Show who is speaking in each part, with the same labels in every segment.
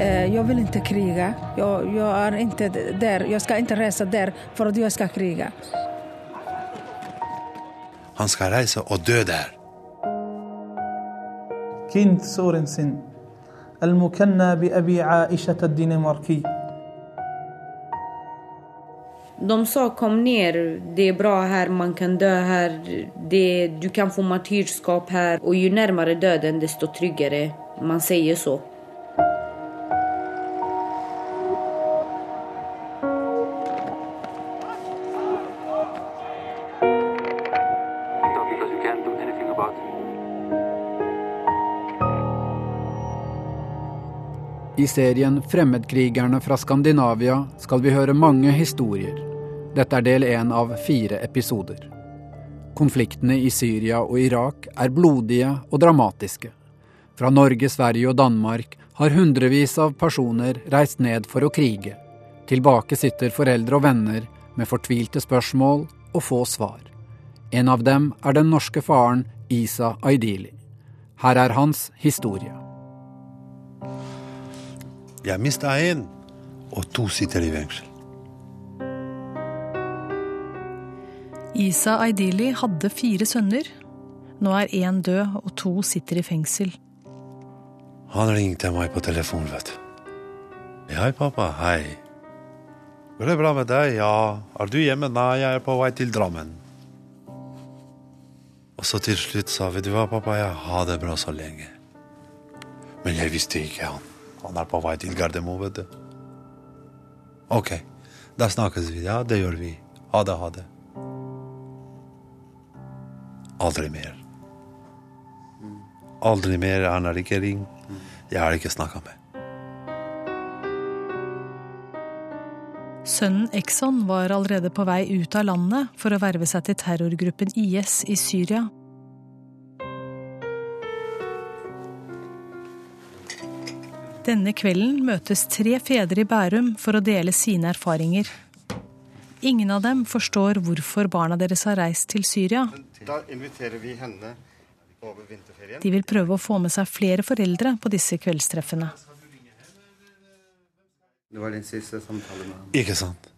Speaker 1: Eh, jag vill inte kriga. Jag, jag är inte där. Jag ska inte resa där för att jag ska kriga.
Speaker 2: Han skal reise og dø der.
Speaker 3: كينت سورنسن المكنى بأبي عائشة الدنماركي
Speaker 4: de sa kom ner, det är bra här, man kan dö här, det, du kan få martyrskap här och ju närmare döden desto tryggare. Man säger så.
Speaker 5: I serien 'Fremmedkrigerne fra Skandinavia' skal vi høre mange historier. Dette er del én av fire episoder. Konfliktene i Syria og Irak er blodige og dramatiske. Fra Norge, Sverige og Danmark har hundrevis av personer reist ned for å krige. Tilbake sitter foreldre og venner med fortvilte spørsmål og få svar. En av dem er den norske faren Isa Aidili. Her er hans historie.
Speaker 2: Jeg mista en, og to sitter i fengsel.
Speaker 6: Isa Aidili hadde fire sønner. Nå er én død, og to sitter i fengsel.
Speaker 2: Han ringte meg på telefon, vet du. Hei, pappa. Hei. Går det bra med deg? Ja. Er du hjemme? Nei, jeg er på vei til Drammen. Og så til slutt sa vi du hva, pappa, jeg har det bra så lenge. Men jeg visste ikke han. Han er på vei til Gardermoen, vet du. Ok, da snakkes vi. Ja, det gjør vi. Ha det, ha det. Aldri mer. Aldri mer. Han har ikke ringt. Jeg har ikke snakka med.
Speaker 6: Sønnen Exon var allerede på vei ut av landet for å verve seg til terrorgruppen IS i Syria. Denne kvelden møtes tre fedre i Bærum for å dele sine erfaringer. Ingen av dem forstår hvorfor barna deres har reist til Syria.
Speaker 7: Da inviterer vi henne over vinterferien.
Speaker 6: De vil prøve å få med seg flere foreldre på disse kveldstreffene.
Speaker 7: Det var din siste samtale med ham.
Speaker 2: Ikke sant?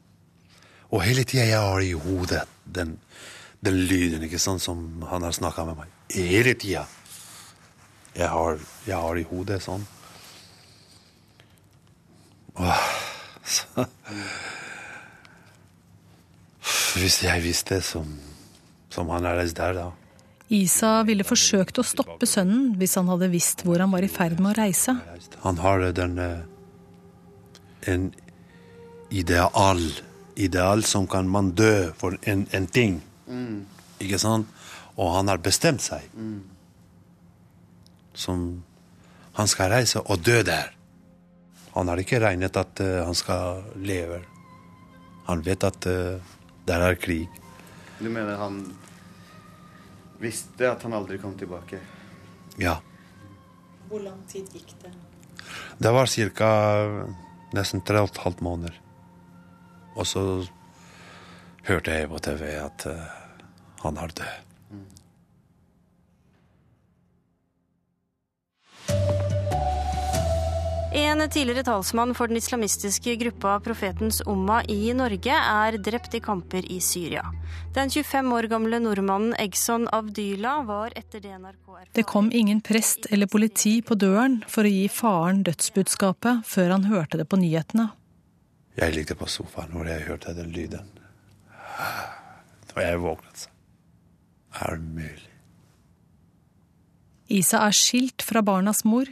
Speaker 2: Og hele tida jeg har i hodet den, den lyden ikke sant, som han har snakka med meg. Hele tida. Jeg har, jeg har i hodet sånn. Åh, så. Hvis jeg visste som, som han er reist der, da.
Speaker 6: Isa ville forsøkt å stoppe sønnen hvis han hadde visst hvor han var i ferd med å reise.
Speaker 2: Han har den eh, En ideal Ideal som kan man dø for en, en ting.
Speaker 7: Mm.
Speaker 2: Ikke sant? Og han har bestemt seg. Som Han skal reise og dø der. Han har ikke regnet at uh, han skal leve. Han vet at uh, der er krig.
Speaker 7: Du mener han visste at han aldri kom tilbake?
Speaker 2: Ja.
Speaker 6: Hvor lang tid gikk det?
Speaker 2: Det var ca. nesten tre og et halvt måneder. Og så hørte jeg på TV at uh, han har død.
Speaker 8: En tidligere talsmann for den islamistiske gruppa Profetens Umma i Norge er drept i kamper i Syria. Den 25 år gamle nordmannen Egson Avdyla var etter det NRK
Speaker 6: Det kom ingen prest eller politi på døren for å gi faren dødsbudskapet før han hørte det på nyhetene.
Speaker 2: Jeg ligger på sofaen hvor jeg hørte den lyden. Da jeg våknet. Er det mulig?
Speaker 6: Isa er skilt fra barnas mor.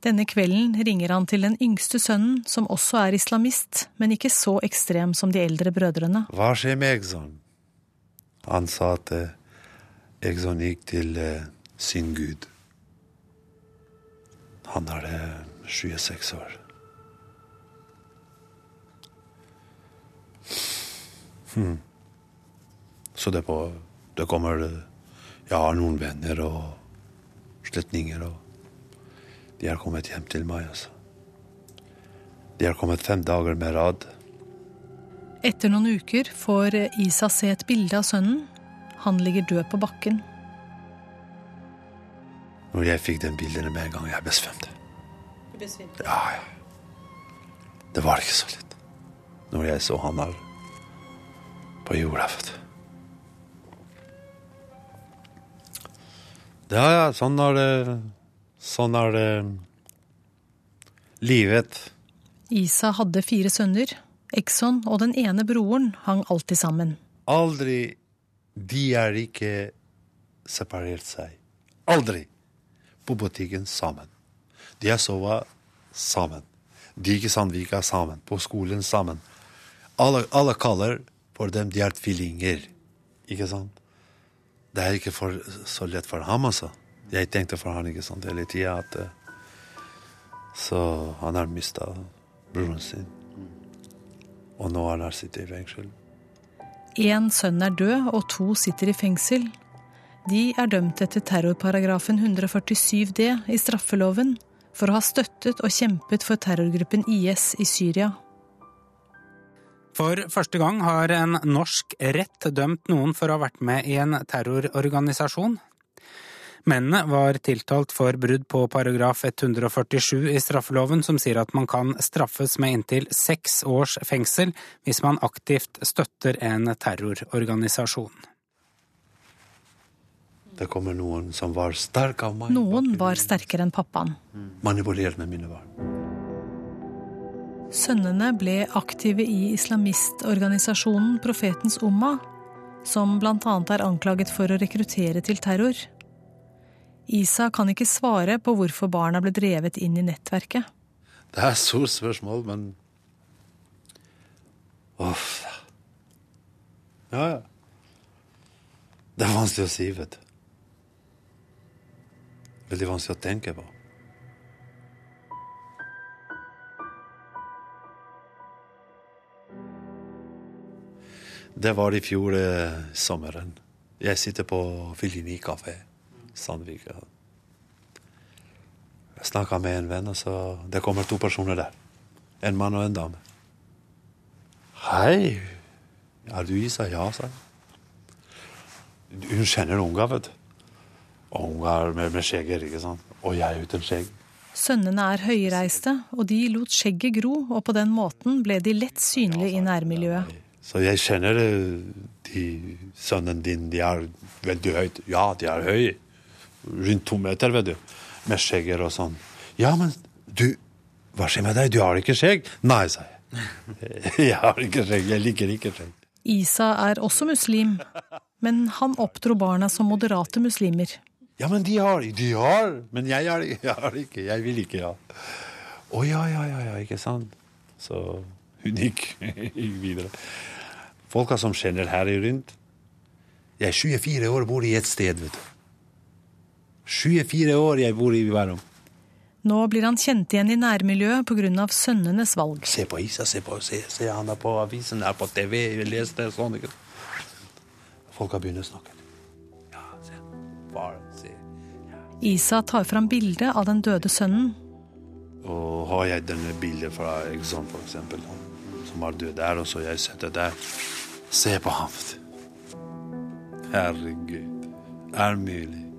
Speaker 6: Denne kvelden ringer han til den yngste sønnen, som også er islamist, men ikke så ekstrem som de eldre brødrene.
Speaker 2: Hva skjer med Egson? Han sa at eh, Egson gikk til eh, sin gud. Han er det 26 år. Hmm. Så det, på, det kommer eh, Jeg har noen venner og slektninger, og de har kommet hjem til meg, altså. De har kommet fem dager med rad.
Speaker 6: Etter noen uker får Isa se et bilde av sønnen. Han ligger død på bakken.
Speaker 2: Når jeg fikk den bildene med en gang, jeg besvimte. Ja, ja. Det var ikke så lett. Når jeg så han der på jorda, vet du. Ja, ja, sånn er det Sånn er det livet.
Speaker 6: Isa hadde fire sønner. Exxon og den ene broren hang alltid sammen.
Speaker 2: Aldri De er ikke separert seg. Aldri. På butikken sammen. De har sovet sammen. De gikk i Sandvika sammen. På skolen sammen. Alle, alle kaller for dem de er tvillinger. Ikke sant? Det er ikke for, så lett for ham, altså. Jeg tenkte for han ikke sant, hele tida at eh, Så han har mista broren sin. Og nå han har sittet i fengsel.
Speaker 6: Én sønn er død, og to sitter i fengsel. De er dømt etter terrorparagrafen 147 d i straffeloven for å ha støttet og kjempet for terrorgruppen IS i Syria.
Speaker 9: For første gang har en norsk rett dømt noen for å ha vært med i en terrororganisasjon. Mennene var tiltalt for brudd på paragraf 147 i straffeloven, som sier at man kan straffes med inntil seks års fengsel hvis man aktivt støtter en terrororganisasjon.
Speaker 2: Det kommer noen som var sterk av meg.
Speaker 6: Noen var sterkere enn pappaen.
Speaker 2: Manipulert med mine barn.
Speaker 6: Sønnene ble aktive i islamistorganisasjonen Profetens Umma, som bl.a. er anklaget for å rekruttere til terror. Isa kan ikke svare på hvorfor barna ble drevet inn i nettverket.
Speaker 2: Det er et stort spørsmål, men Uff. Ja, ja. Det er vanskelig å si, vet du. Veldig vanskelig å tenke på. Det var i fjor eh, sommeren. Jeg sitter på Filini kafé, Sandvika. Jeg snakka med en venn, og så det kommer to personer der. En mann og en dame. Hei, er du Isa? Ja, sa jeg. Hun kjenner unga, vet du. Og unger med, med skjegger, ikke sant. Og jeg uten skjegg.
Speaker 6: Sønnene er høyreiste, og de lot skjegget gro, og på den måten ble de lett synlige i nærmiljøet.
Speaker 2: Så jeg kjenner eh, de sønnen din, de er veldig høyt. Ja, de er høye. Rundt to meter, vet du. Med skjegger og sånn. Ja, men du, hva skjer med deg? Du har ikke skjegg? Nei, sa jeg. Jeg har ikke skjegg. Jeg liker ikke skjegg.
Speaker 6: Isa er også muslim, men han oppdro barna som moderate muslimer.
Speaker 2: Ja, men de har, de har. Men jeg har, jeg har ikke. Jeg vil ikke, ja. Å ja, ja, ja, ja, ikke sant. Så hun gikk videre. Folka som kjenner her rundt Jeg er 24 år og bor i et sted, vet du. 24 år jeg bor i Bærum.
Speaker 6: Nå blir han kjent igjen i nærmiljøet pga. sønnenes valg.
Speaker 2: Se på Isa, se på se, se han er på avisen, er på TV, les det sånn. ikke har begynt å snakke. Ja, se. Far, se.
Speaker 6: Isa tar fram bilde av den døde sønnen.
Speaker 2: Og har jeg denne bildet fra Exxon, eksempel, som har død der, og så jeg setter der. Se på ham. Herregud. Er mulig.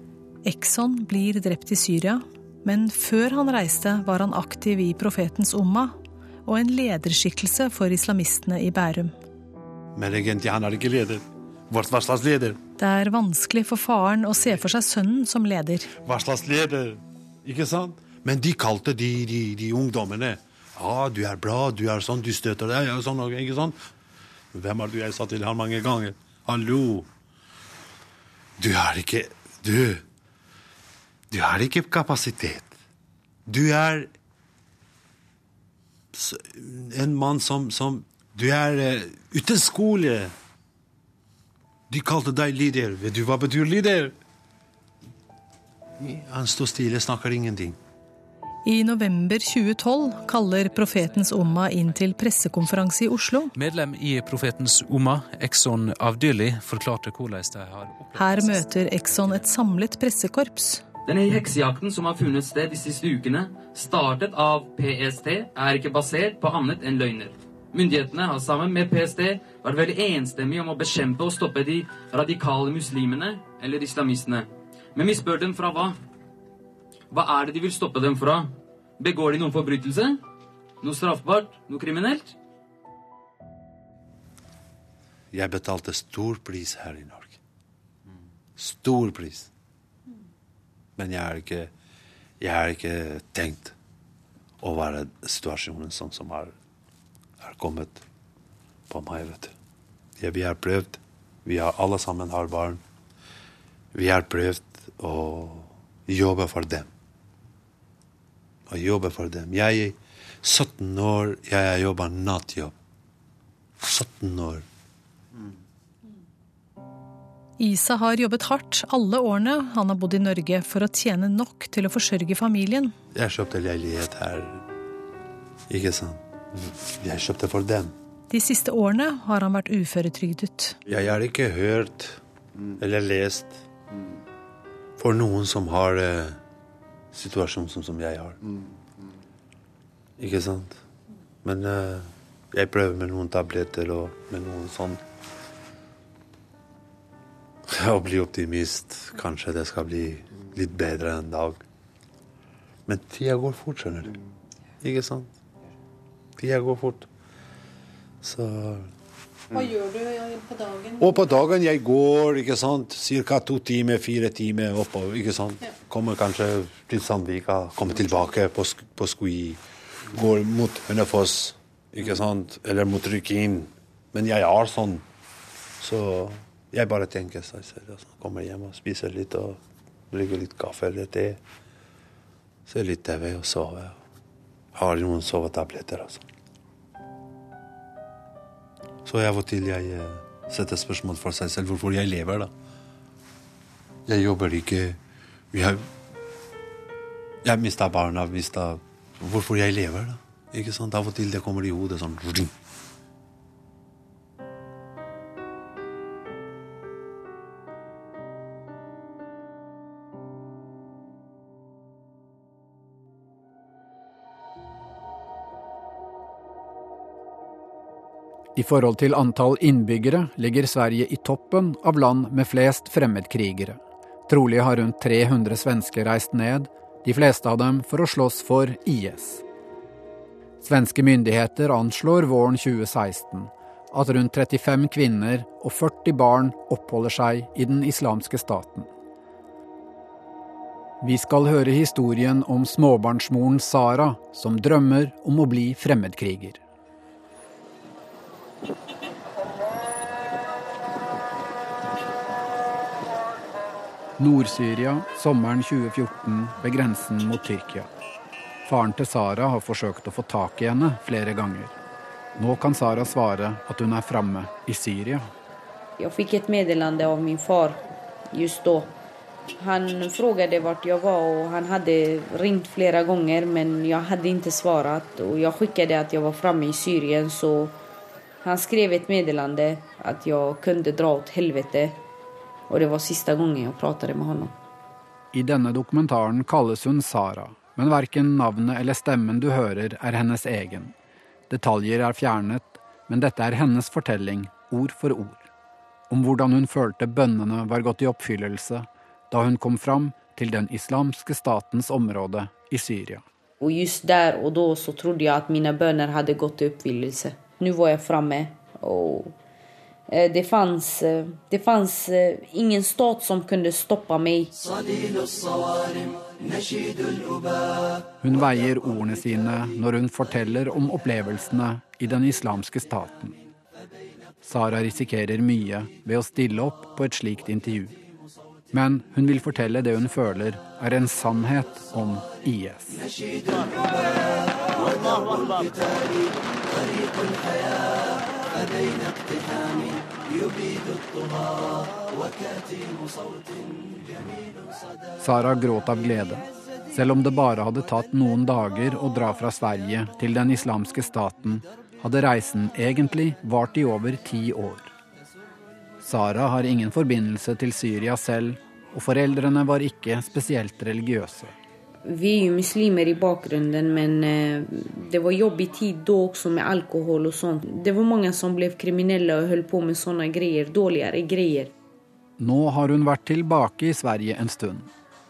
Speaker 6: Exxon blir drept i Syria, men før han reiste, var han aktiv i Profetens Umma og en lederskikkelse for islamistene i Bærum.
Speaker 2: Men egentlig, han er ikke leder. Hva slags leder?
Speaker 6: Det er vanskelig for faren å se for seg sønnen som leder.
Speaker 2: Hva slags leder? Ikke sant? Men de kalte de, de, de ungdommene Ja, du er bra, du er sånn, du støter deg, ja, sånn, ikke sant? Hvem er du jeg sa til han mange ganger? Hallo! Du er ikke Du Du har ikke kapasitet. Du er en mann som, som Du er uh, uten skole. De kalte deg leder. Vet du hva betyr leder? Han står stille, snakker ingenting.
Speaker 6: I november 2012 kaller Profetens Umma inn til pressekonferanse i Oslo.
Speaker 10: Medlem i Profetens Umma, Exxon Avdyli, forklarte hvordan de har opplevd
Speaker 6: Her møter Exxon et samlet pressekorps.
Speaker 11: Denne heksejakten som har funnet sted de siste ukene, startet av PST, er ikke basert på annet enn løgner. Myndighetene har sammen med PST vært veldig enstemmige om å bekjempe og stoppe de radikale muslimene, eller islamistene. Men vi spør dem fra hva? Hva er det de vil stoppe dem fra? Begår de noen forbrytelse? Noe straffbart? Noe kriminelt?
Speaker 2: Jeg betalte stor pris her i Norge. Stor pris. Men jeg har ikke, jeg har ikke tenkt å være situasjonen sånn som har, har kommet på meg, vet du. Ja, vi har prøvd. Vi har alle sammen har barn. Vi har prøvd å jobbe for dem. Å jobbe for dem. Jeg er 17 år, jeg har jobba nattjobb. 17 år.
Speaker 6: Isa har jobbet hardt alle årene han har bodd i Norge for å tjene nok til å forsørge familien.
Speaker 2: Jeg kjøpte leilighet her. Ikke sant? Jeg kjøpte for dem.
Speaker 6: De siste årene har han vært uføretrygdet.
Speaker 2: Jeg har ikke hørt eller lest for noen som har eh, situasjonen som, som jeg har. Ikke sant? Men eh, jeg prøver med noen tabletter og med noen sånn Å bli optimist. Kanskje det skal bli litt bedre en dag. Men tida går fort, skjønner du. Ikke sant? Tida går fort. Så
Speaker 6: Hva gjør du på dagen?
Speaker 2: Og på dagen jeg går ikke sant, ca. to timer, fire timer oppover. ikke sant? Kommer kanskje til Sandvika, kommer tilbake på, sk på Skui. Går mot Hønefoss, ikke sant? Eller mot Rykin. Men jeg er sånn. Så jeg bare tenker seg selv. Altså. Kommer hjem og spiser litt og drikker litt kaffe eller te. Ser litt TV og sover. Har noen sovetabletter, altså. Så av og til jeg eh, setter spørsmål for seg selv hvorfor jeg lever, da. Jeg jobber ikke Jeg, Jeg mista barna, mista Hvorfor jeg lever, da. Ikke sant? Av og til det kommer i hodet sånn
Speaker 5: I forhold til antall innbyggere ligger Sverige i toppen av land med flest fremmedkrigere. Trolig har rundt 300 svensker reist ned, de fleste av dem for å slåss for IS. Svenske myndigheter anslår våren 2016 at rundt 35 kvinner og 40 barn oppholder seg i den islamske staten. Vi skal høre historien om småbarnsmoren Sara, som drømmer om å bli fremmedkriger. Nord-Syria, sommeren 2014, ved grensen mot Tyrkia. Faren til Sara har forsøkt å få tak i henne flere ganger. Nå kan Sara svare at hun er framme i Syria.
Speaker 4: Jeg fikk et meddelande av min far just da. Han frågade hvor jeg var og han hadde ringt flere ganger, men jeg hadde ikke svart. Og jeg skickade at jeg var framme i Syrien så han skrev ett meddelande att jag kunde dra åt helvete och det var sista gången jag pratade med honom.
Speaker 5: I denne dokumentaren kalles hun Sara, men verken navnet eller stemmen du hører er hennes egen. Detaljer er fjernet, men dette er hennes fortelling, ord for ord. Om hvordan hun følte bønnene var gått i oppfyllelse da hun kom fram til den islamske statens område i Syria.
Speaker 4: Og just der og da så trodde jeg at mine bønner hadde gått i uppfyllelse. Nu var jag framme och eh, det fanns, eh, det fanns eh, ingen stat som kunne stoppe meg.
Speaker 5: Hun veier ordene sine når hun forteller om opplevelsene i den islamske staten. Sara risikerer mye ved å stille opp på et slikt intervju. Men hun vil fortelle det hun føler er en sannhet om IS. Sara gråt av glede. Selv om det bare hadde tatt noen dager å dra fra Sverige til den islamske staten, hadde reisen egentlig vart i over ti år. Sara har ingen forbindelse til Syria selv, og foreldrene var ikke spesielt religiøse.
Speaker 4: Vi är ju muslimer i bakgrunden men eh, det var jobbig tid då också med alkohol och sånt. Det var många som blev kriminella och höll på med sånne grejer, dåligare grejer.
Speaker 5: Nå har hun vært tilbake i Sverige en stund.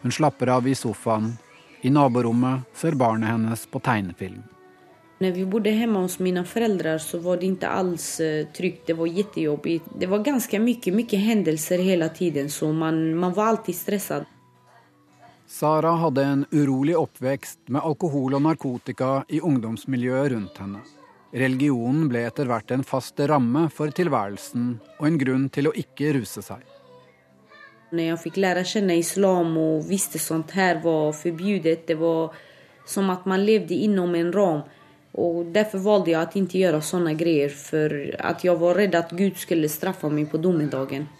Speaker 5: Hun slapper av i sofaen, I naborommet ser barnet hennes på tegnefilm.
Speaker 4: När vi bodde hemma hos mina föräldrar så var det inte alls trygt. tryggt. Det var jättejobbigt. Det var ganska mycket, mycket händelser hela tiden så man, man var alltid stressad.
Speaker 5: Sara hadde en urolig oppvekst med alkohol og narkotika i ungdomsmiljøet rundt henne. Religionen ble etter hvert en fast ramme for tilværelsen og en grunn til å ikke ruse seg.
Speaker 4: Når jeg fikk lære å kjenne islam og visste sånt her var förbjudet, det var som at man levde innom en ram. Og Derfor valgte jeg å ikke gjøre sånne greier, for at jeg var redd at Gud skulle straffe meg på domedagen.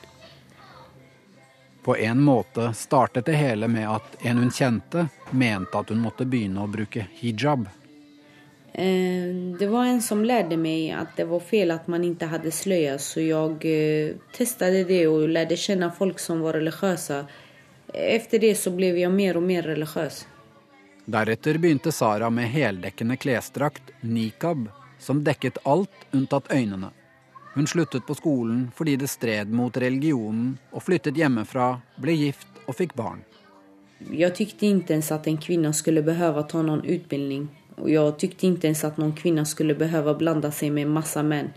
Speaker 5: På en måte startet det hele med at en hun kjente, mente at hun måtte begynne å bruke hijab.
Speaker 4: Eh, Det var en som lærte meg at det var fel at man ikke hadde sløya, så jeg testet testade det og lærte kjenne folk som var religiøse. Efter det så ble jeg mer og mer religiøs.
Speaker 5: Deretter begynte Sara med heldekkende klesdrakt, nikab, som dekket alt unntatt øynene. Hun sluttet på skolen fordi det stred mot religionen, og flyttet hjemmefra, ble gift og fikk barn.
Speaker 4: Jeg tykte ikke ens at en kvinne skulle behøve ta noen utbildning. Og jeg tykte ikke ens at noen kvinne skulle behøve blande seg med masse menn.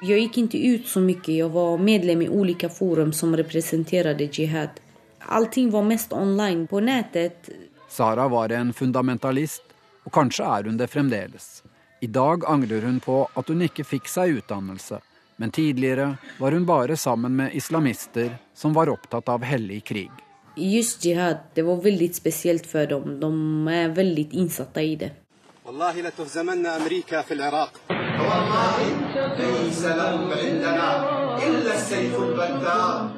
Speaker 4: Jeg gikk ikke ut så mye. Jeg var medlem i ulike forum som representerte Jihad. Allting var mest online. På nettet.
Speaker 5: Sara var en fundamentalist, og kanskje er hun det fremdeles. I dag angrer hun på at hun ikke fikk seg utdannelse, men tidligere var hun bare sammen med islamister som var opptatt av hellig krig.
Speaker 4: Just jihad, det var väldigt speciellt för dem. De är väldigt insatta i det.
Speaker 12: والله لتهزمن أمريكا في العراق والله ليس لهم عندنا إلا السيف البتار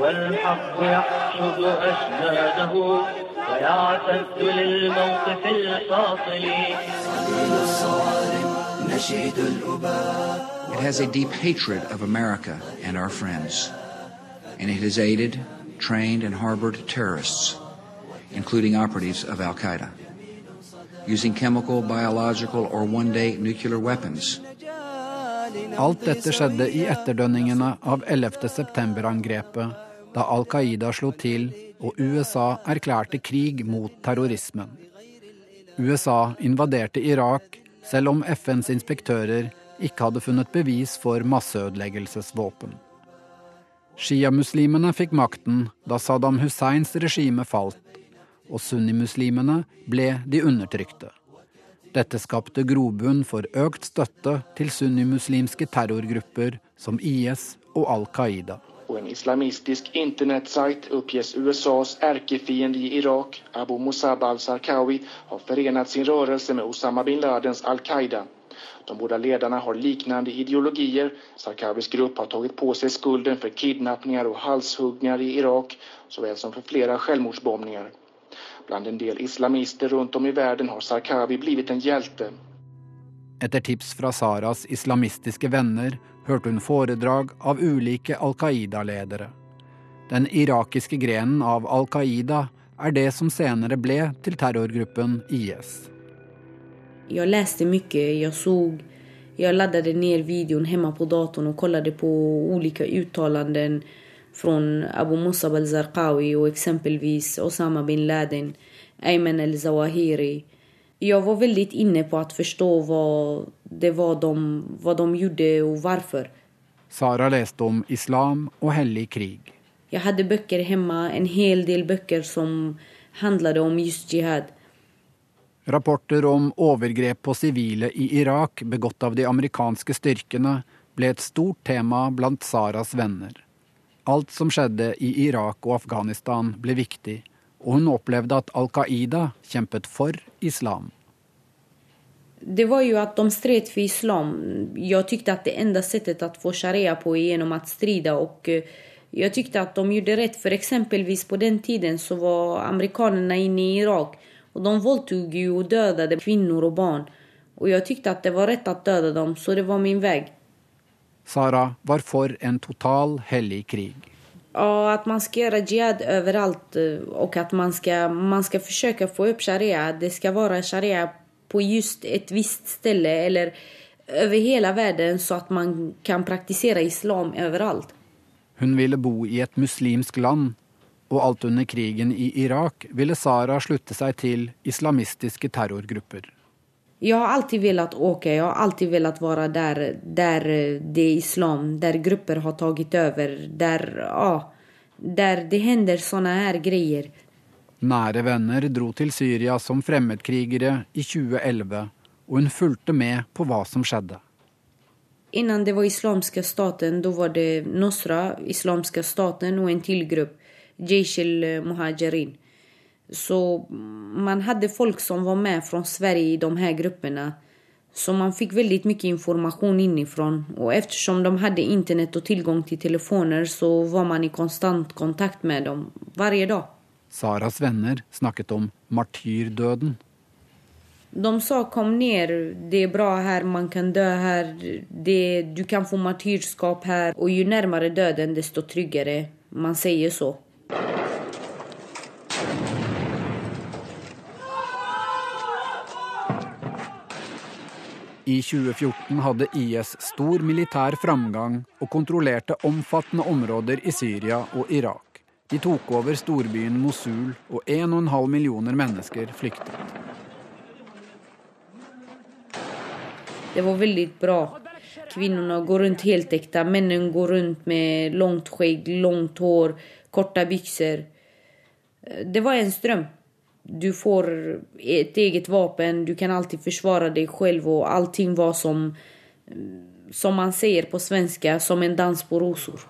Speaker 13: والحق يحشد أجداده ويعتد للموقف الفاصل
Speaker 14: نشيد الأباء It has a deep hatred of America and our friends, and it has aided, trained, and harbored terrorists, including operatives of Al Qaeda, using chemical, biological, or one day nuclear weapons.
Speaker 5: Alt dette skjedde i etterdønningene av 11. da Al Qaida slo til og USA erklærte krig mot terrorismen. USA invaderte Irak selv om FNs inspektører ikke hadde funnet bevis for masseødeleggelsesvåpen. Shia-muslimene fikk makten da Saddam Husseins regime falt, og sunnimuslimene ble de undertrykte. Dette skapte grobunn for økt støtte til sunnimuslimske terrorgrupper som IS og Al Qaida.
Speaker 15: På en islamistisk internetsajt uppges USAs ärkefiende i Irak, Abu Musab al-Zarqawi, ha förenat sin rörelse med Osama bin Ladens al-Qaida. De båda ledarna har liknande ideologier. Zarqawis grupp har tagit på sig skulden för kidnappningar och halshuggningar i Irak, såväl som för flera självmordsbombningar. Bland en del islamister runt om i världen har Zarqawi blivit en hjälte.
Speaker 5: Etter tips fra Saras islamistiske venner hørte hun foredrag av ulike Al Qaida-ledere. Den irakiske grenen av Al Qaida er det som senere ble til terrorgruppen IS.
Speaker 4: Jeg leste mye, jeg så, jeg laddade ned videoen hjemme på datoen og kollade på ulike uttalanden fra Abu Musab al-Zarqawi og eksempelvis Osama bin Laden, Ayman al-Zawahiri. Jag var väldigt inne på att förstå vad det var de, vad de gjorde och varför.
Speaker 5: Sara leste om islam og hellig krig.
Speaker 4: Jag hade böcker hemma, en hel del böcker som handlade om just jihad.
Speaker 5: Rapporter om overgrep på sivile i Irak begått av de amerikanske styrkene ble et stort tema blant Saras venner. Alt som skjedde i Irak og Afghanistan ble viktig, og hun opplevde at Al Qaida kjempet for islam.
Speaker 4: Det var jo at de stred for islam. Jeg tykte at det enda settet å få sharia på er gjennom å strida og jeg tykte at de gjorde rett. For eksempelvis på den tiden så var amerikanerne inne i Irak Og de voldtok jo og dödade kvinner og barn. Og jeg tykte at det var rett å døde dem, så det var min vei.
Speaker 5: Sara var for en total hellig krig.
Speaker 4: Ja, att man ska göra jihad överallt eh, och att man ska, man ska försöka få upp sharia. Det ska vara sharia på just ett visst ställe eller över hela världen så att man kan praktisera islam överallt.
Speaker 5: Hun ville bo i et muslimsk land, og alt under krigen i Irak ville Sara slutte seg til islamistiske terrorgrupper.
Speaker 4: Jag har alltid velat åka, jag har alltid velat vara där, där det är islam, där grupper har tagit över, där, ja, där det händer såna här grejer.
Speaker 5: Nære venner dro til Syria som fremmedkrigere i 2011, og hun fulgte med på hva som skjedde.
Speaker 4: Innan det var islamske staten, da var det Nusra, islamske staten og en til gruppe, Jaish al-Muhajirin. Så man hade folk som var med från Sverige i de här grupperna. Så man fick väldigt mycket information inifrån. Och eftersom de hade internet och tillgång till telefoner så var man i konstant kontakt med dem varje dag.
Speaker 5: Saras venner snakket om martyrdøden.
Speaker 4: De sa kom ner, det är bra här, man kan dö här, det, du kan få martyrskap här. Och ju närmare döden desto tryggare. Man säger så.
Speaker 5: I 2014 hadde IS stor militær framgang og kontrollerte omfattende områder i Syria og Irak. De tok over storbyen Mosul, og 1,5 millioner mennesker flyktet.
Speaker 4: Det var veldig bra. Kvinnene går rundt helt ekte, mennene går rundt med långt skjegg, långt hår, korta bykser. Det var en ström Du får ett eget vapen, du kan alltid försvara dig själv och allting var som, som man säger på svenska, som en dans på rosor.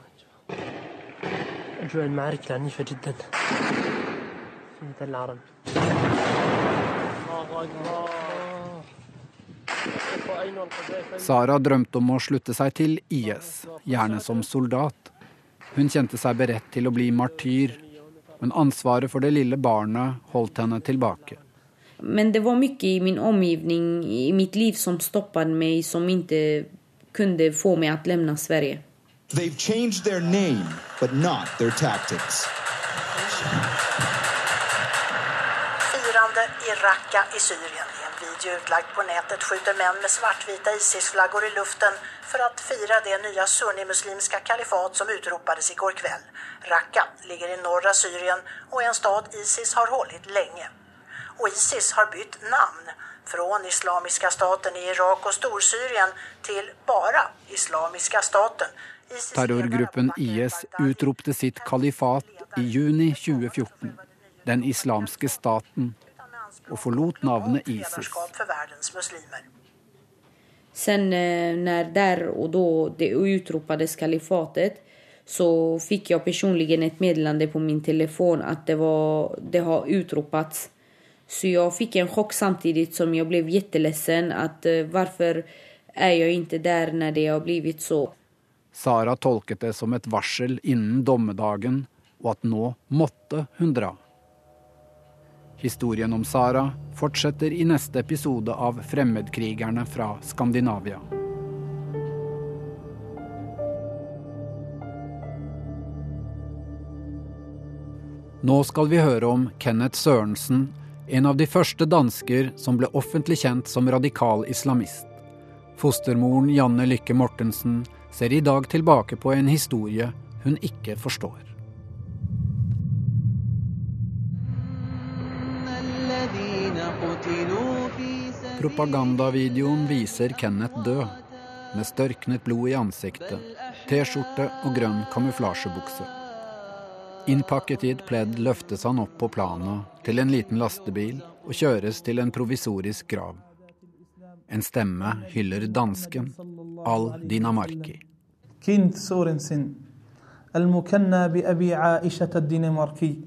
Speaker 16: أجواء المعارك العنيفة جدا في مثل العرب
Speaker 5: Sara drømte om å slutte seg til IS, gjerne som soldat. Hun kjente seg beredt til å bli martyr, men ansvaret for det lille barnet holdt henne tilbake.
Speaker 4: Men det var mye i min omgivning, i mitt liv som stoppade meg, som ikke kunne få meg til å forlate Sverige.
Speaker 17: They've changed their name, but not their tactics.
Speaker 18: Firande i Raqqa i Syrien. I en video utlagd på nätet skjuter män med svartvita Isis-flaggor i luften för att fira det nya sunnimuslimska kalifat som utropades igår kväll. Raqqa ligger i norra Syrien och är en stad Isis har hållit länge. Och Isis har bytt namn från Islamiska staten i Irak och Storsyrien till bara Islamiska staten.
Speaker 5: Terrorgruppen IS utropte sitt kalifat i juni 2014, den islamske staten, og forlot navnet ISIS.
Speaker 4: Sen eh, när där och då det utropades kalifatet så fick jag personligen ett meddelande på min telefon att det, var, det har utropats. Så jag fick en chock samtidigt som jag blev jätteledsen att eh, varför är jag inte där när det har blivit så.
Speaker 5: Sara tolket det som et varsel innen dommedagen, og at nå måtte hun dra. Historien om Sara fortsetter i neste episode av Fremmedkrigerne fra Skandinavia. Nå skal vi høre om Kenneth Sørensen, en av de første dansker som ble offentlig kjent som radikal islamist. Fostermoren Janne Lykke Mortensen ser i dag tilbake på en historie hun ikke forstår. Propagandavideoen viser Kenneth død, med størknet blod i ansiktet, T-skjorte og grønn kamuflasjebukse. Innpakket i et pledd løftes han opp på planet til en liten lastebil og kjøres til en provisorisk grav. En stemme hyller dansken Al Dinamarki.
Speaker 3: كينت سورنسن المكنى بأبي عائشة الدنماركي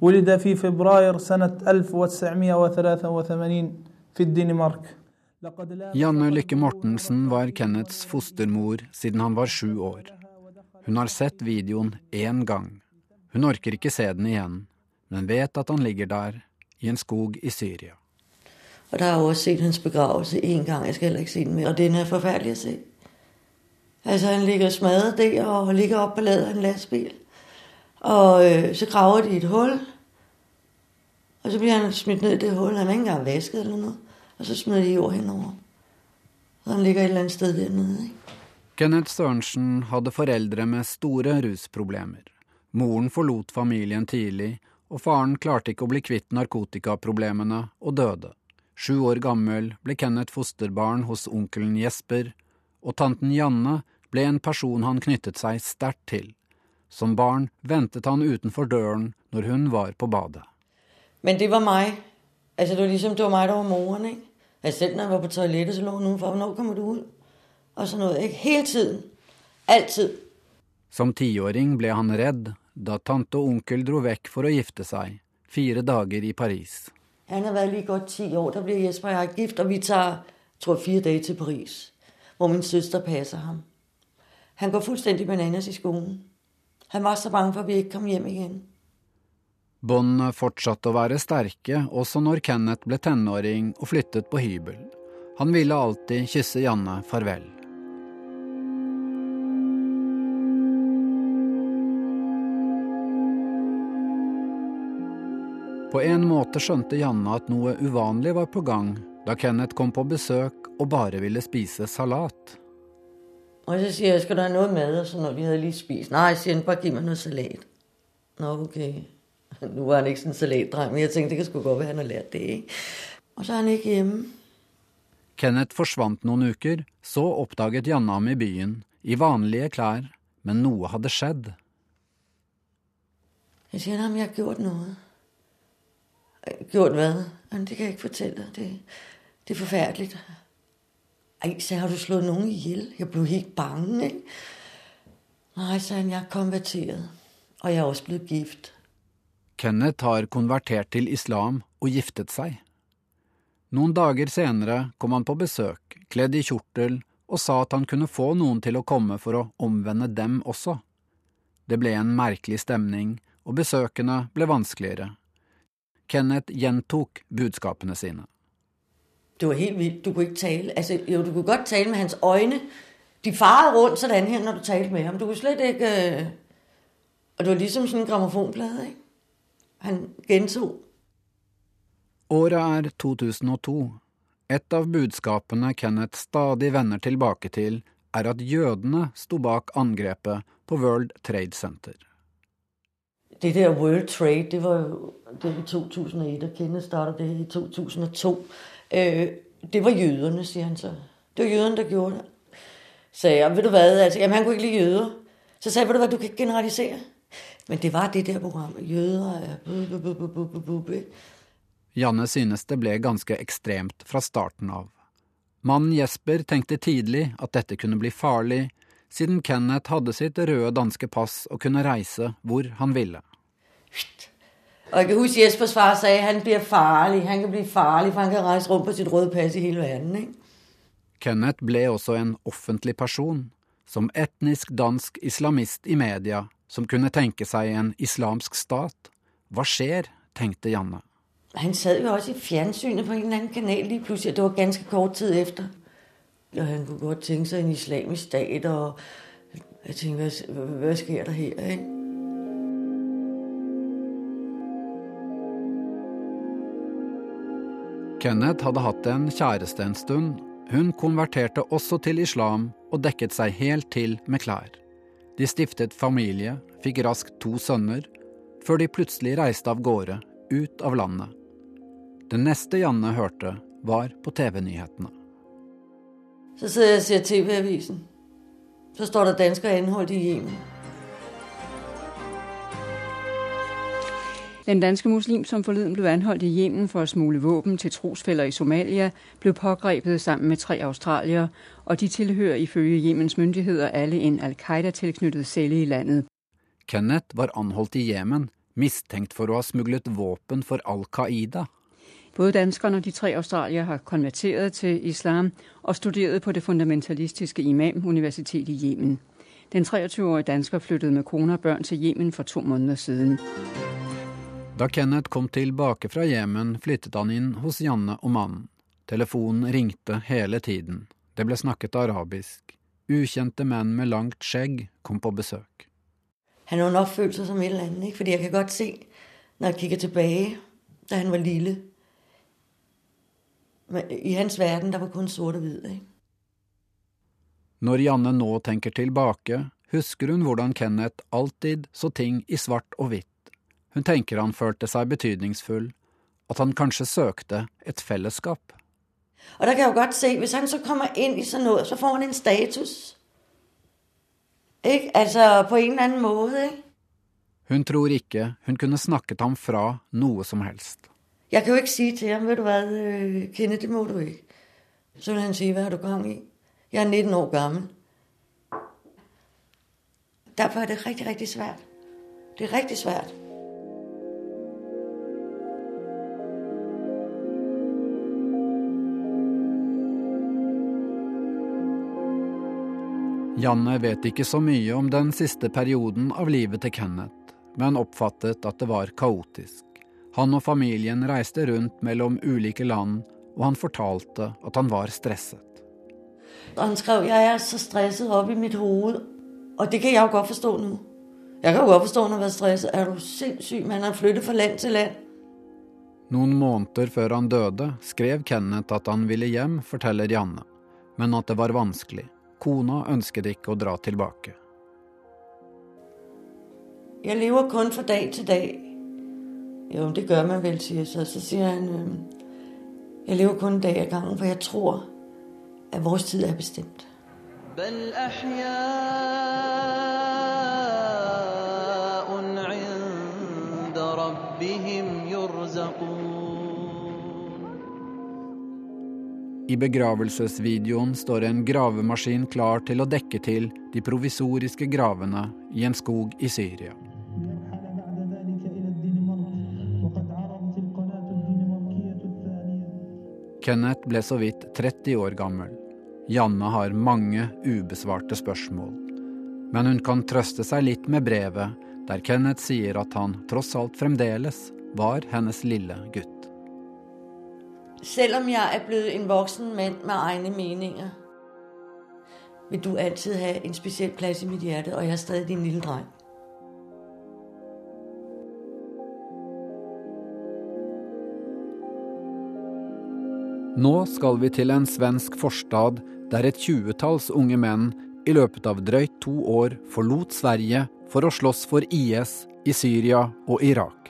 Speaker 3: ولد في فبراير سنة 1983 في الدنمارك
Speaker 5: Janne Lykke Mortensen var Kenneths fostermor siden han var sju år. Hun har sett videoen én gang. Hun orker ikke se den igjen, men vet at han ligger der, i en skog i Syria.
Speaker 19: Og der har jeg også sett hans begravelse en gang. Jeg skal heller ikke se den mer. Og den er forferdelig å se. Altså, han ligger smadret der og ligger oppe på ladet af en lastbil. Og øh, så graver de et hull. Og så blir han smidt ned i det hullet. Han er ikke engang vasket eller noget. Og så smed de jord henover. Han ligger et eller annet sted der nede. Ikke?
Speaker 5: Kenneth Sørensen hadde foreldre med store rusproblemer. Moren forlot familien tidlig, og faren klarte ikke å bli kvitt narkotikaproblemene og døde. Sju år gammel ble Kenneth fosterbarn hos onkelen Jesper, og tanten Janne ble en person han knyttet seg sterkt til. Som barn ventet han utenfor døren når hun var på badet.
Speaker 19: Men det var meg. Altså, det var ligesom, det var meg, der var moren. ikke? Altså, selv når jeg var på toalettet, så lå hun for, Hvornår kommer du ut? Og sånn noe. Ikke? Hele tiden. Altid.
Speaker 5: Som tiåring ble han redd da tante og onkel dro vekk for å gifte seg, fire dager i Paris.
Speaker 19: Han har vært like godt ti år. Da blir Jesper og jeg gift, og vi tar tror fire dager til Paris, hvor min søster passer ham. Han går fullstendig bananas i skolen. Han var så bange for at vi ikke kom hjem igjen.
Speaker 5: Båndene fortsatte å være sterke også når Kenneth ble tenåring og flyttet på hybel. Han ville alltid kysse Janne farvel. På en måte skjønte Janne at noe uvanlig var på gang da Kenneth kom på besøk og bare ville spise salat.
Speaker 19: Og så sier jeg, skal du ha noe med? Og så når vi hadde lige spist. Nei, sier han, bare gi meg noe salat. Nå, ok. Nu var han ikke sådan en salatdreng, men jeg tenkte, det kan sgu godt være, han har lært det, ikke? Og så er han ikke hjemme.
Speaker 5: Kenneth forsvant noen uker, så oppdaget Janne ham i byen, i vanlige klær, men noe hadde skjedd.
Speaker 19: Jeg sier, ham, jeg har gjort noe. Gjort hva? Det kan jeg ikke fortelle. Det, det er forferdelig. Ej, så har du slået nogen ihjel? Jeg blev helt bange, ikke? Nej, sagde han, jeg er konverteret. Og jeg er også blevet gift.
Speaker 5: Kenneth har konvertert til islam og giftet seg. Noen dager senere kom han på besøk, kledd i kjortel, og sa at han kunne få noen til å komme for å omvende dem også. Det ble en merkelig stemning, og besøkene ble vanskeligere. Kenneth gjentok budskapene sine.
Speaker 19: Det var helt vildt. Du kunne ikke tale. Altså, jo, du kunne godt tale med hans øyne. De farede rundt sådan her, når du talte med ham. Du kunne slet ikke... Øh... Og det var ligesom sådan en gramofonplade, ikke? Han gentog.
Speaker 5: Året er 2002. Et av budskapene Kenneth stadig vender tilbake til, er at jødene sto bak angrepet på World Trade Center.
Speaker 19: Det der World Trade, det var jo det i 2001, og Kenneth startet det i 2002. Øh, det var jøderne, sier han så. Det var jøderne, der gjorde det. Så jeg, vet du hva, altså, jamen han kunne ikke lide jøder. Så sa jeg, vet du hva, du kan ikke generalisere. Men det var det der programmet. Jøder er... bu- bu- bu- bu- bu- bu- bu-
Speaker 5: Janne synes det ble ganske ekstremt fra starten av. Mannen Jesper tenkte tidlig at dette kunne bli farlig, siden Kenneth hadde sitt røde danske pass og kunne reise hvor han ville.
Speaker 19: Og jeg kan huske, Jespers far sa han blir farlig. Han kan bli farlig, for han kan reise rundt på sitt røde pass i hele verden, ikke?
Speaker 5: Kenneth ble også en offentlig person, som etnisk dansk islamist i media, som kunne tenke seg en islamsk stat. Hva skjer, tenkte Janne.
Speaker 19: Han sad jo også i fjernsynet på en eller annen kanal lige plutselig. og det var ganske kort tid efter. Og han kunne godt tenke seg en islamisk stat, og jeg tenkte, hva, hva skjer der her, ikke?
Speaker 5: Kenneth hadde hatt en kjæreste en stund. Hun konverterte også til islam og dekket seg helt til med klær. De stiftet familie, fikk raskt to sønner, før de plutselig reiste av gårde, ut av landet. Det neste Janne hørte, var på TV-nyhetene.
Speaker 19: Så sidder jeg og ser TV-avisen. Så står der danskere anholdt i Yemen.
Speaker 20: Den danske muslim, som forleden blev anholdt i Yemen for at smule våben til trosfælder i Somalia, blev pågrebet sammen med tre australier, og de tilhører ifølge Yemens myndigheder alle en al-Qaida-tilknyttet celle i landet.
Speaker 5: Kenneth var anholdt i Jemen, mistenkt for å ha smuglet våpen for Al Qaida.
Speaker 20: Både danskerne og de tre australier har konverteret til islam og studeret på det fundamentalistiske imam-universitet i Yemen. Den 23-årige dansker flyttede med kone og børn til Yemen for to måneder siden.
Speaker 5: Da Kenneth kom tilbake fra Jemen, flyttet han inn hos Janne og mannen. Telefonen ringte hele tiden. Det ble snakket arabisk. Ukjente menn med langt skjegg kom på besøk.
Speaker 19: Han har nok følt som et eller annet, ikke? Fordi jeg kan godt se, når jeg kikker tilbake, da han var lille. I hans verden, der var kun sort og hvid.
Speaker 5: Når Janne nå tenker tilbake, husker hun hvordan Kenneth alltid så ting i svart og hvitt. Hun tenker han følte seg betydningsfull, at han kanskje søkte et fellesskap.
Speaker 19: Og der kan jeg jo godt se, hvis han så kommer inn i sånn noe, så får han en status. Ikke? Altså på en eller annen måte. Ikke?
Speaker 5: Hun tror ikke hun kunne snakket ham fra noe som helst.
Speaker 19: Jeg kan jo ikke si til ham, vet du hva, øh, Kenneth, det må du ikke. Så vil han si, hva har du gang i? Jeg er 19 år gammel. Derfor er det riktig, riktig svært. Det er riktig svært.
Speaker 5: Janne vet ikke så mye om den siste perioden av livet til Kenneth, men oppfattet at det var kaotisk. Han og familien reiste rundt mellom ulike land, og han fortalte at han var stresset.
Speaker 19: Han skrev, jeg er så stresset opp i mitt hoved, og det kan jeg jo godt forstå nå. Jeg kan jo godt forstå, når han er stresset. Er du sindssyg, man har flyttet fra land til land.
Speaker 5: Noen måneder før han døde, skrev Kenneth at han ville hjem, forteller Janne, men at det var vanskelig. Kona ønsket ikke å dra tilbake.
Speaker 19: Jeg lever kun fra dag til dag. Jo, det gør man vel, siger så. Så sier han, jeg lever kun en dag av gangen, for jeg tror, at vores tid er bestemt.
Speaker 13: بل
Speaker 5: I begravelsesvideoen står en gravemaskin klar til å dekke til de provisoriske gravene i en skog i Syria. Kenneth ble så vidt 30 år gammel. Janne har mange ubesvarte spørsmål. Men hun kan trøste seg litt med brevet, der Kenneth sier at han tross alt fremdeles var hennes lille gutt.
Speaker 19: Selvom jeg er blevet en voksen mand med egne meninger, vil du altid have en speciel plads i mit hjerte, og jeg er stadig din lille dreng.
Speaker 5: Nå skal vi til en svensk forstad der et tjuetalls unge menn i løpet av drøyt to år forlot Sverige for å slåss for IS i Syria og Irak.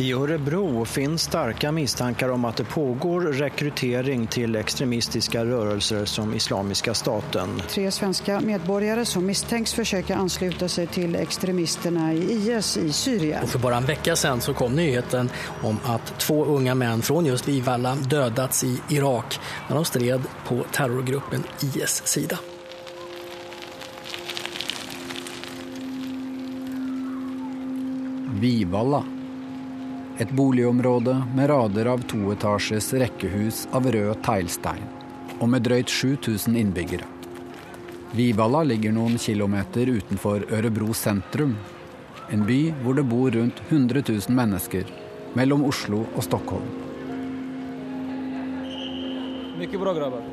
Speaker 21: I Örebro finns starka misstankar om att det pågår rekrytering till extremistiska rörelser som Islamiska staten.
Speaker 22: Tre svenska medborgare som misstänks försöka ansluta sig till extremisterna i IS i Syrien.
Speaker 23: Och för bara en vecka sedan så kom nyheten om att två unga män från just Vivalla dödats i Irak när de stred på terrorgruppen IS sida.
Speaker 5: Vivalla. Et boligområde med rader av toetasjes rekkehus av rød teglstein, og med drøyt 7000 innbyggere. Vivalla ligger noen kilometer utenfor Ørebro sentrum, en by hvor det bor rundt 100 000 mennesker, mellom Oslo og Stockholm.
Speaker 3: Mycket bra grabbar.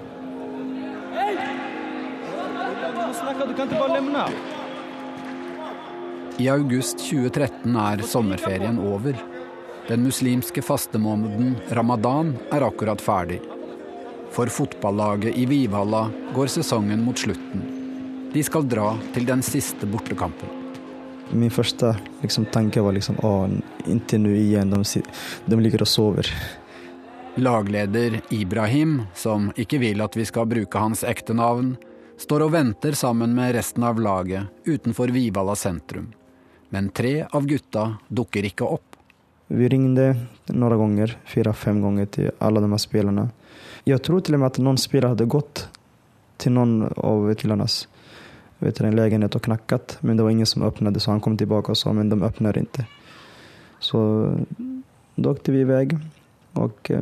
Speaker 3: Hej! Du må snakke, du kan ikke bare lämna.
Speaker 5: I august 2013 er sommerferien over. Den muslimske fastemåneden ramadan er akkurat ferdig. For fotballaget i Vivalla går sesongen mot slutten. De skal dra til den siste bortekampen.
Speaker 24: Min første liksom, tanke var liksom Å, ikke nå igjen. De, de ligger og sover.
Speaker 5: Lagleder Ibrahim, som ikke vil at vi skal bruke hans ekte navn, står og venter sammen med resten av laget utenfor Vivalla sentrum. Men tre av gutta dukker ikke opp.
Speaker 24: Vi ringde några gånger, fyra, fem gånger till alla de här spelarna. Jag tror till och med att någon spelare hade gått till någon av killarnas vet du, en lägenhet och knackat. Men det var ingen som öppnade så han kom tillbaka och sa men de öppnar inte. Så då åkte vi iväg och, eh,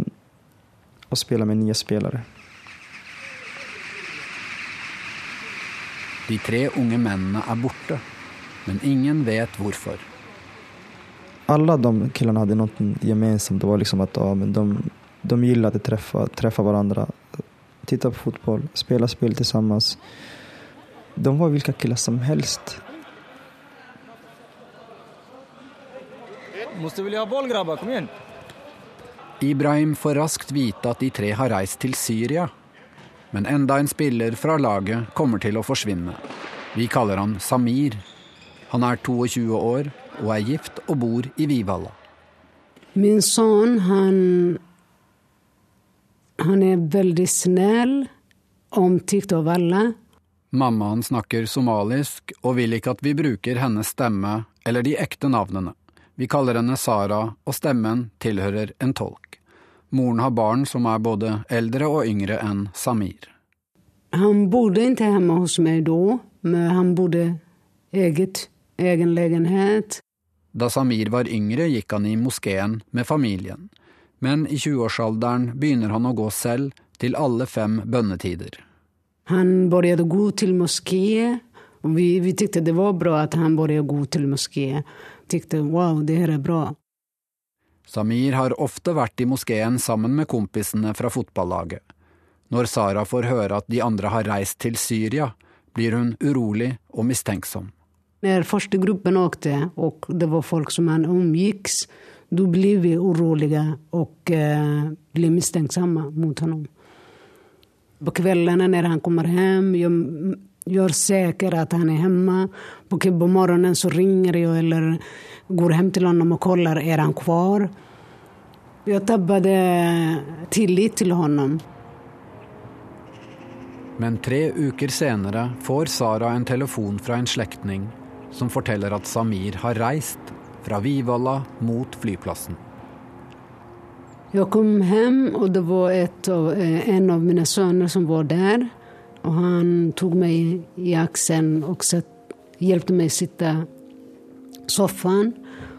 Speaker 24: och spelade med nio spelare.
Speaker 5: De tre unge mennene er borte, men ingen vet hvorfor.
Speaker 24: Alla de killarna hade något gemensamt. Det var liksom att ja, men de, de gillade att träffa, träffa varandra, titta på fotboll, spela spel tillsammans. De var vilka killar som helst.
Speaker 25: Måste vilja ha boll grabbar, kom igen.
Speaker 5: Ibrahim får raskt vite at de tre har reist til Syria. Men enda en spiller fra laget kommer til å forsvinne. Vi kaller han Samir. Han er 22 år og er gift og bor i Vivalla.
Speaker 26: Min sønn, han, han er veldig snill, omtykt av alle.
Speaker 5: Mammaen snakker somalisk og vil ikke at vi bruker hennes stemme eller de ekte navnene. Vi kaller henne Sara, og stemmen tilhører en tolk. Moren har barn som er både eldre og yngre enn Samir.
Speaker 26: Han bodde ikke hjemme hos meg da, men han bodde eget, egen lägenhet.
Speaker 5: Da Samir var yngre, gikk han i moskeen med familien. Men i 20-årsalderen begynner han å gå selv til alle fem bønnetider.
Speaker 26: Han begynte gå til moskeen. vi, vi tykte det var bra at han begynte gå til moskeen. Tykte wow, det her er bra.
Speaker 5: Samir har ofte vært i moskeen sammen med kompisene fra fotballaget. Når Sara får høre at de andre har reist til Syria, blir hun urolig og mistenksom.
Speaker 26: Når første gruppen åkte, og det var folk som han omgikk, da ble vi urolige og eh, ble mistenksomme mot ham. På kveldene når han kommer hjem, jeg gjør sikker at han er hjemme. På, på morgenen så ringer jeg eller går hjem til ham og koller er han kvar. Jeg tappet tillit til ham.
Speaker 5: Men tre uker senere får Sara en telefon fra en slektning som forteller at Samir har reist fra Vivalla mot flyplassen.
Speaker 26: Jeg kom hjem, og det var et, en av mine sønner som var der. Og han tok meg i aksen og hjalp meg å sitte i sofaen.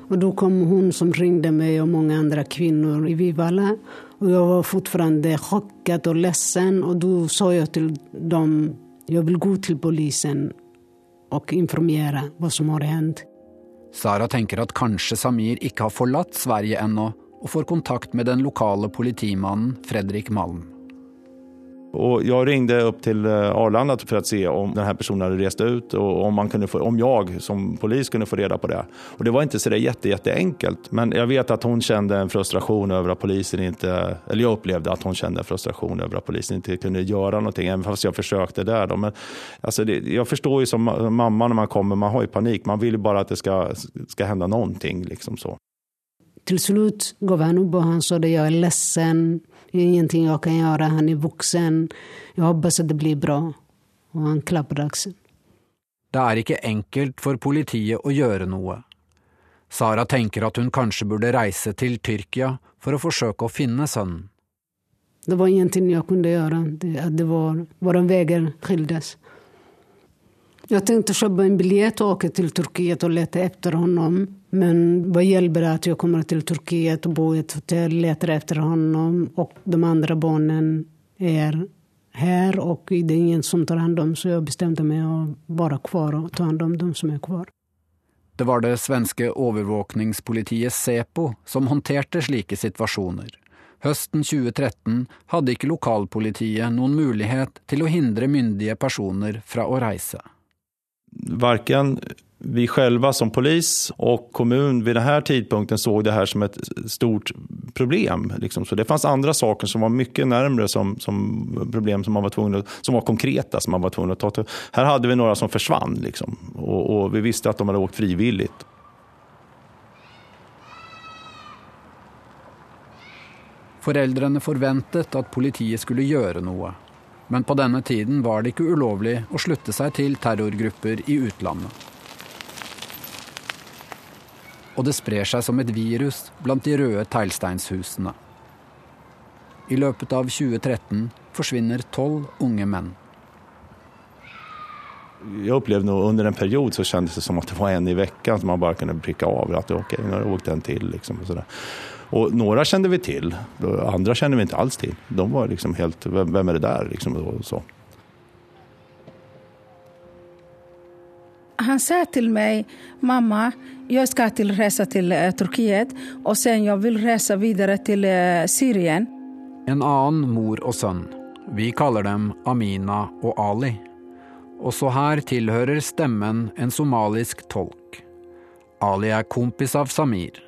Speaker 26: Og da kom hun som ringte meg, og mange andre kvinner i Vivalla. Og jeg var fortsatt sjokket og ledsen, og da sa jeg til dem jeg vil gå til politiet og informere hva som har hendt.
Speaker 5: Sara tenker at kanskje Samir ikke har forlatt Sverige ennå, og får kontakt med den lokale politimannen Fredrik Malm.
Speaker 27: Och jag ringde upp till eh, Arlanda för att se om den här personen hade rest ut och om, man kunde få, om jag som polis kunde få reda på det. Och det var inte så jätte, jätteenkelt. Men jag vet att hon kände en frustration över att polisen inte, eller jag upplevde att hon kände en frustration över att polisen inte kunde göra någonting, även fast jag försökte där. Då. Men alltså det, jag förstår ju som mamma när man kommer, man har ju panik. Man vill ju bara att det ska, ska hända någonting. Liksom så.
Speaker 26: Til slutt gav han upp og han sa att jeg er ledsen, det er ingenting jeg kan gjøre, han er voksen, jeg håper at det blir bra. Og han klappet akselen.
Speaker 5: Det er ikke enkelt for politiet å gjøre noe. Sara tenker at hun kanskje burde reise til Tyrkia for å forsøke å finne sønnen.
Speaker 26: Det var ingenting jeg kunne gjøre, det, det var, våre veier skiltes. Jeg tenkte kjøpe en billett og åke til Turkiet og lete etter ham. Men hva hjelper det at jeg kommer til Turkiet og bor i et hotell, leter etter ham, og de andre barna er her, og det er ingen som tar hånd om, så jeg bestemte meg å være kvar og ta hånd om dem som er kvar.
Speaker 5: Det var det svenske overvåkningspolitiet Sepo som håndterte slike situasjoner. Høsten 2013 hadde ikke lokalpolitiet noen mulighet til å hindre myndige personer fra å reise
Speaker 27: varken vi själva som polis och kommun vid den här tidpunkten såg det här som ett stort problem. Liksom. Så det fanns andra saker som var mycket närmre som, som problem som man var tvungen att, som var konkreta som man var tvungen att ta till. Här hade vi några som försvann liksom. och, och vi visste att de hade åkt frivilligt.
Speaker 5: Foreldrene forventet at politiet skulle gjøre noe, men på denne tiden var det ikke ulovlig å slutte seg til terrorgrupper i utlandet. Og det sprer seg som et virus blant de røde teglsteinshusene. I løpet av 2013 forsvinner tolv unge menn.
Speaker 27: Jeg opplevde noe, Under en period så kjentes det som at det var en i uka som man bare kunne prikke av. At ok, nå har jeg åkt en til. Liksom, og och några kände vi till, andra kände vi inte alls till. De var liksom helt, vem, vem är det där? Liksom, och så.
Speaker 28: Han sa till mig, mamma, jag ska till resa till eh, Turkiet och sen jag vill resa vidare till eh, Syrien.
Speaker 5: En annen mor og sønn. Vi kaller dem Amina og Ali. Også her tilhører stemmen en somalisk tolk. Ali er kompis av Samir,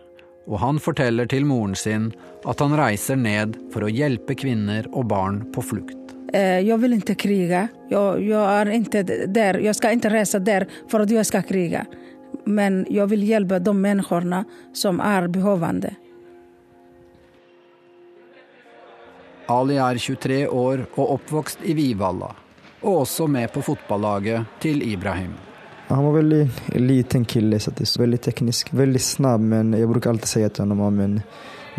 Speaker 5: og han forteller til moren sin at han reiser ned for å hjelpe kvinner og barn på flukt.
Speaker 28: Jeg vil ikke krige. Jeg, jeg, ikke är der där. jag ska inte resa där för att jag ska. Men jeg vil hjelpe de menneskene som er behovende.
Speaker 5: Ali er 23 år og oppvokst i Vivalla, og også med på fotballaget til Ibrahim.
Speaker 24: Han var veldig liten kille, så det teknisk. Veldig snabb, men jeg bruker alltid si til honom men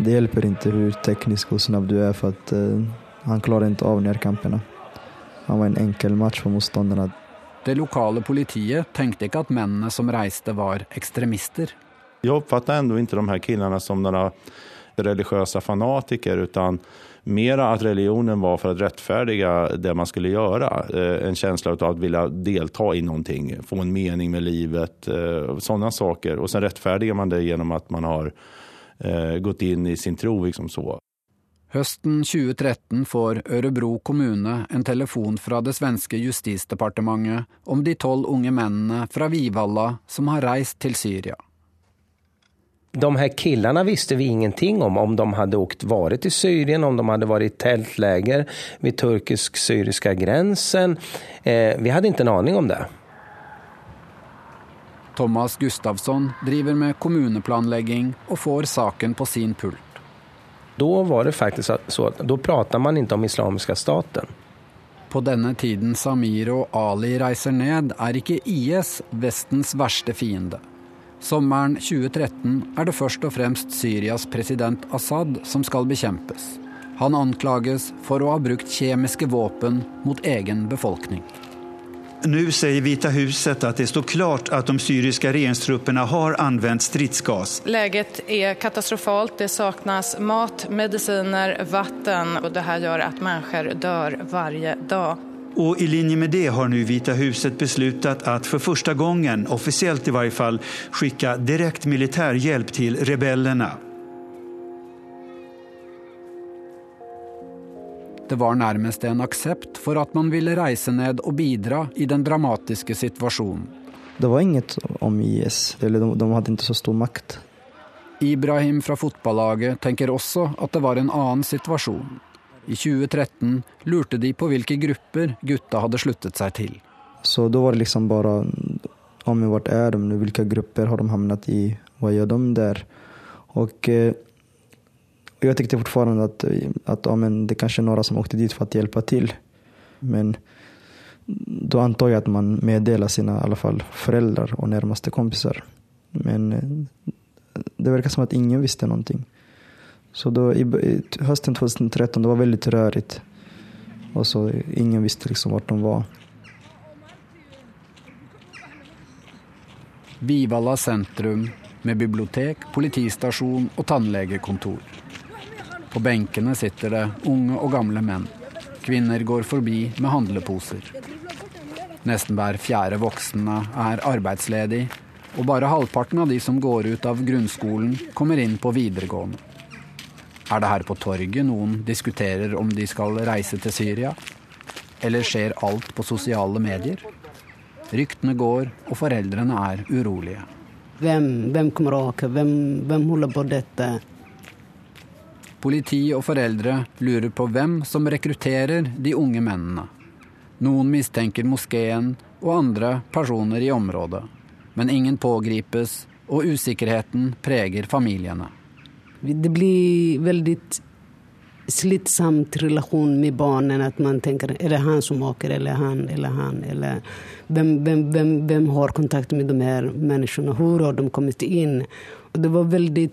Speaker 24: det hjelper ikke hvor teknisk og snabb du er, for at, uh, han klarer ikke av nærkampene. Han var en enkel match for motstanderne.
Speaker 5: Det lokale politiet tenkte ikke at mennene som reiste var ekstremister.
Speaker 27: Jeg oppfattet ändå ikke de her guttene som noen religiøse fanatiker utan mera att religionen var för att rättfärdiga det man skulle göra. Eh, En känsla av att vilja delta i någonting, få en mening med livet, sånne sådana saker. Och sen rättfärdigar man det genom att man har eh, gått in i sin tro liksom så.
Speaker 5: Høsten 2013 får Ørebro kommune en telefon fra det svenske justisdepartementet om de tolv unge mennene fra Vivalla som har reist til Syria.
Speaker 29: De här killarna visste vi ingenting om, om de hade åkt, varit i Syrien, om de hade varit i tältläger vid turkisk-syriska gränsen. Eh, vi hadde ikke en aning om det.
Speaker 5: Thomas Gustavsson driver med kommuneplanlegging og får saken på sin pult.
Speaker 29: Da var det faktisk så at da pratar man ikke om islamiske staten.
Speaker 5: På denne tiden Samir og Ali reiser ned, er ikke IS Vestens verste fiende. Sommeren 2013 er det først og fremst Syrias president Assad som skal bekjempes. Han anklages for å ha brukt kjemiske våpen mot egen befolkning.
Speaker 30: Nå sier Hvite huset at det står klart at de syriske regeringstrupperna har anvendt stridsgas.
Speaker 31: Läget er katastrofalt. Det saknes mat, medisiner, vatten Og det gjør at mennesker dør hver varje dag.
Speaker 30: Och i linje med det har nu Vita huset beslutat att för första gången, officiellt i varje fall, skicka direkt militär hjälp till rebellerna.
Speaker 5: Det var nærmest en aksept for at man ville reise ned og bidra i den dramatiske situasjonen.
Speaker 24: Det var inget om IS, eller de, de ikke inte så stor makt.
Speaker 5: Ibrahim fra fotballaget tenker også at det var en annen situasjon. I 2013 lurte de på hvilke grupper gutta hadde sluttet seg til.
Speaker 24: Så da var det liksom bare om men er de hvilke grupper har de havnet i? hva gjør de der? Og eh, jeg tenkte fortfarande at, at amen, det er noen som åkte dit for å hjelpe til. Men da antar jeg at man meddeler sine i alle fall foreldre og nærmeste kompiser. Men eh, det virker som at ingen visste någonting. Så då, i, i hösten 2013 det var väldigt rörigt. Och så ingen visste liksom vart de var.
Speaker 5: Vivalla sentrum med bibliotek, politistasjon og tannlegekontor. På benkene sitter det unge og gamle menn. Kvinner går forbi med handleposer. Nesten hver fjerde voksne er arbeidsledig, og bare halvparten av de som går ut av grunnskolen, kommer inn på videregående. Er det her på torget noen diskuterer om de skal reise til Syria? Eller skjer alt på sosiale medier? Ryktene går, og foreldrene er urolige.
Speaker 26: Hvem, hvem kommer å åke? Hvem, hvem holder på dette?
Speaker 5: Politi og foreldre lurer på hvem som rekrutterer de unge mennene. Noen mistenker moskeen og andre personer i området. Men ingen pågripes, og usikkerheten preger familiene.
Speaker 26: Det blir veldig slitsamt relasjon med barnen. At man tenker er det han som åker, eller han, eller han? Eller hvem, hvem, hvem, hvem har kontakt med de her menneskene? Hvor har de kommet inn? Og det var veldig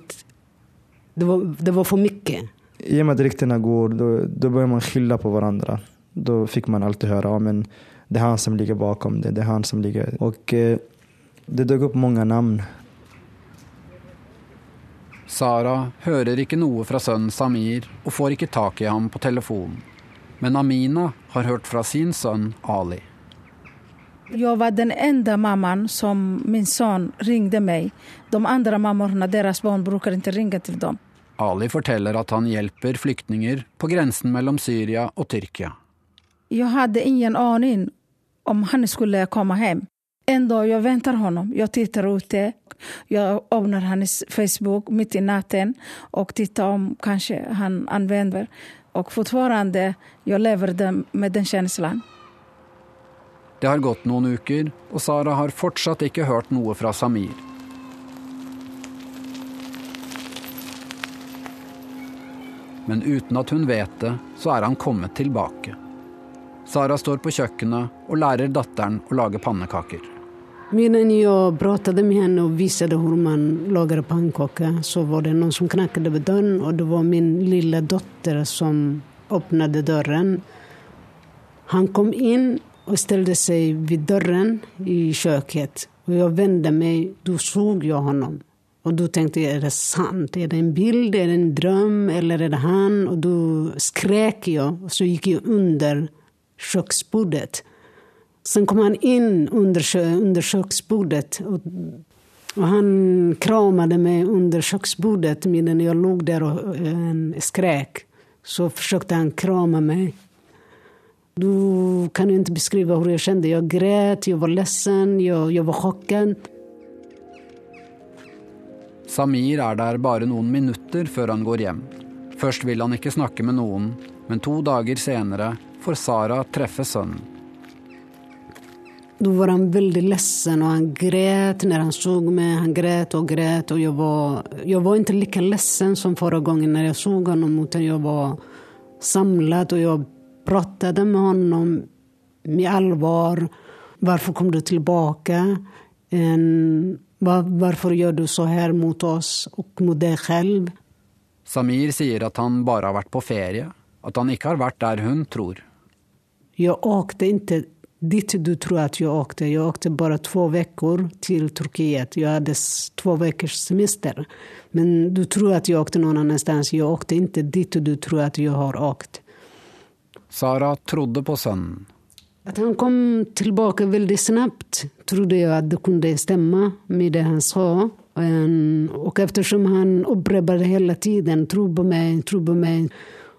Speaker 26: det var, det var for mye.
Speaker 24: I og med at ryktene går, da bør man skylde på hverandre. Da fikk man alltid høre ja det er han som ligger bakom det, det er han som ligger... Og eh, det dukket opp mange namn.
Speaker 5: Sara hører ikke noe fra sønnen Samir og får ikke tak i ham på telefonen. Men Amina har hørt fra sin sønn Ali.
Speaker 28: Jeg var den enda mammaen som min sønn ringde meg. De andre mammaene deres barn bruker ikke ringe til dem.
Speaker 5: Ali forteller at han hjelper flyktninger på grensen mellom Syria og Tyrkia.
Speaker 28: Jeg hadde ingen aning om han skulle komme hem. En dag jag väntar honom. Jag tittar ute. Jag öppnar hans Facebook mitt i natten och tittar om kanske han använder. Och fortfarande jag lever med den känslan.
Speaker 5: Det har gått noen uker, og Sara har fortsatt ikke hørt noe fra Samir. Men uten at hun vet det, så er han kommet tilbake. Sara står på kjøkkenet og lærer datteren å lage pannekaker.
Speaker 26: Medan jag pratade med henne och visade hur man lagar pannkaka så var det någon som knackade på dörren och det var min lilla dotter som öppnade dörren. Han kom in och ställde sig vid dörren i köket. Och jag vände mig, då såg jag honom. Och då tänkte jag, är det sant? Är det en bild? Är det en dröm? Eller är det han? Och då skrek jag och så gick jag under köksbordet. Sen kom han in under, under köksbordet. Och, han kramade mig under köksbordet medan jag låg där och eh, skrek. Så försökte han krama mig. Du kan inte beskriva hur jag kände. Jag grät, jag var ledsen, jeg, jeg var chockad.
Speaker 5: Samir er der bare noen minutter før han går hjem. Først vil han ikke snakke med noen, men to dager senere får Sara treffe sønnen.
Speaker 26: Då var han veldig ledsen og han gret når han så meg. Han gret og gret, og jeg var, jeg var ikke like ledsen som forrige gang når jeg så ham, men jeg var samlet, og jeg pratet med ham med alvor. Hvorfor kom du tilbake? Hvorfor gjør du så her mot oss og mot deg selv?
Speaker 5: Samir sier at han bare har vært på ferie, at han ikke har vært der hun tror.
Speaker 26: Jeg åkte inte dit du tror at jeg åkte. Jeg åkte bare to uker til Turkiet. Jeg hadde to ukers semester. Men du tror at jeg åkte noen annensteds. Jeg åkte ikke dit du tror at jeg har åkt.
Speaker 5: Sara trodde på sønnen.
Speaker 26: At han kom tilbake veldig snabbt trodde jeg at det kunne stemme med det han sa. Og ettersom han opprepet hele tiden, tro på meg, tro på meg',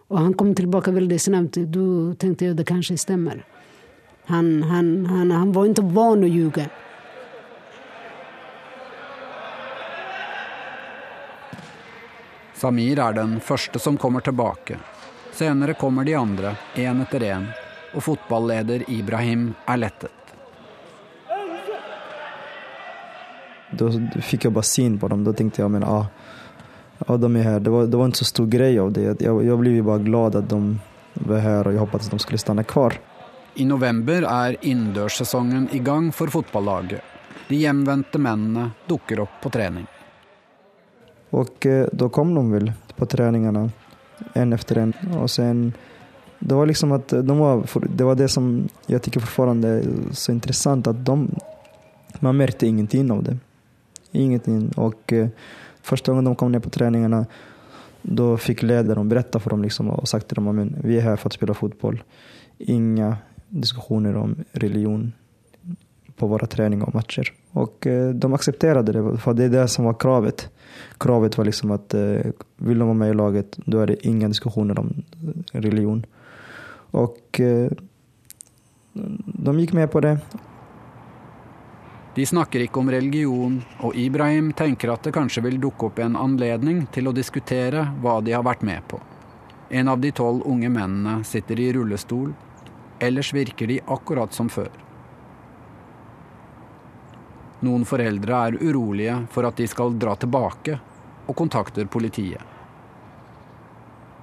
Speaker 26: og han kom tilbake veldig snabbt, da tenkte jeg at det kanskje stämmer. Han, han, han, han var inte van att ljuga.
Speaker 5: Samir er den første som kommer tilbake. Senere kommer de andre, én etter én, og fotballeder Ibrahim er lettet.
Speaker 24: Da fikk jeg bare syn på dem. Da tenkte jeg men ah, ah, de er her. Det var, det var en så stor greie av det. Jeg, jeg ble bare glad at de var her, og jeg håpet at de skulle stå kvar.
Speaker 5: I november er innendørssesongen i gang for fotballaget. De hjemvendte mennene dukker opp på trening.
Speaker 24: Og da kom de vel på treningene, en efter en. Och sen, det var liksom at de var, det var det som jeg syns fortsatt er så interessant, at de, man merket ingenting av det. Ingenting. Og første gang de kom ned på treningene, da fikk lederen berätta for dem liksom, og sagt til dem, at vi er her for å spille fotball. Inga diskussioner om religion på våra träningar och matcher. Och eh, de accepterade det, för det är det som var kravet. Kravet var liksom att eh, vill de vara med i laget, då är det inga diskussioner om religion. Och eh, de gikk med på det.
Speaker 5: De snakker ikke om religion, og Ibrahim tenker at det kanskje vil dukke opp en anledning til å diskutere hva de har vært med på. En av de tolv unge mennene sitter i rullestol, ellers virker de akkurat som før. Noen foreldre er urolige for at de skal dra tilbake, og kontakter politiet.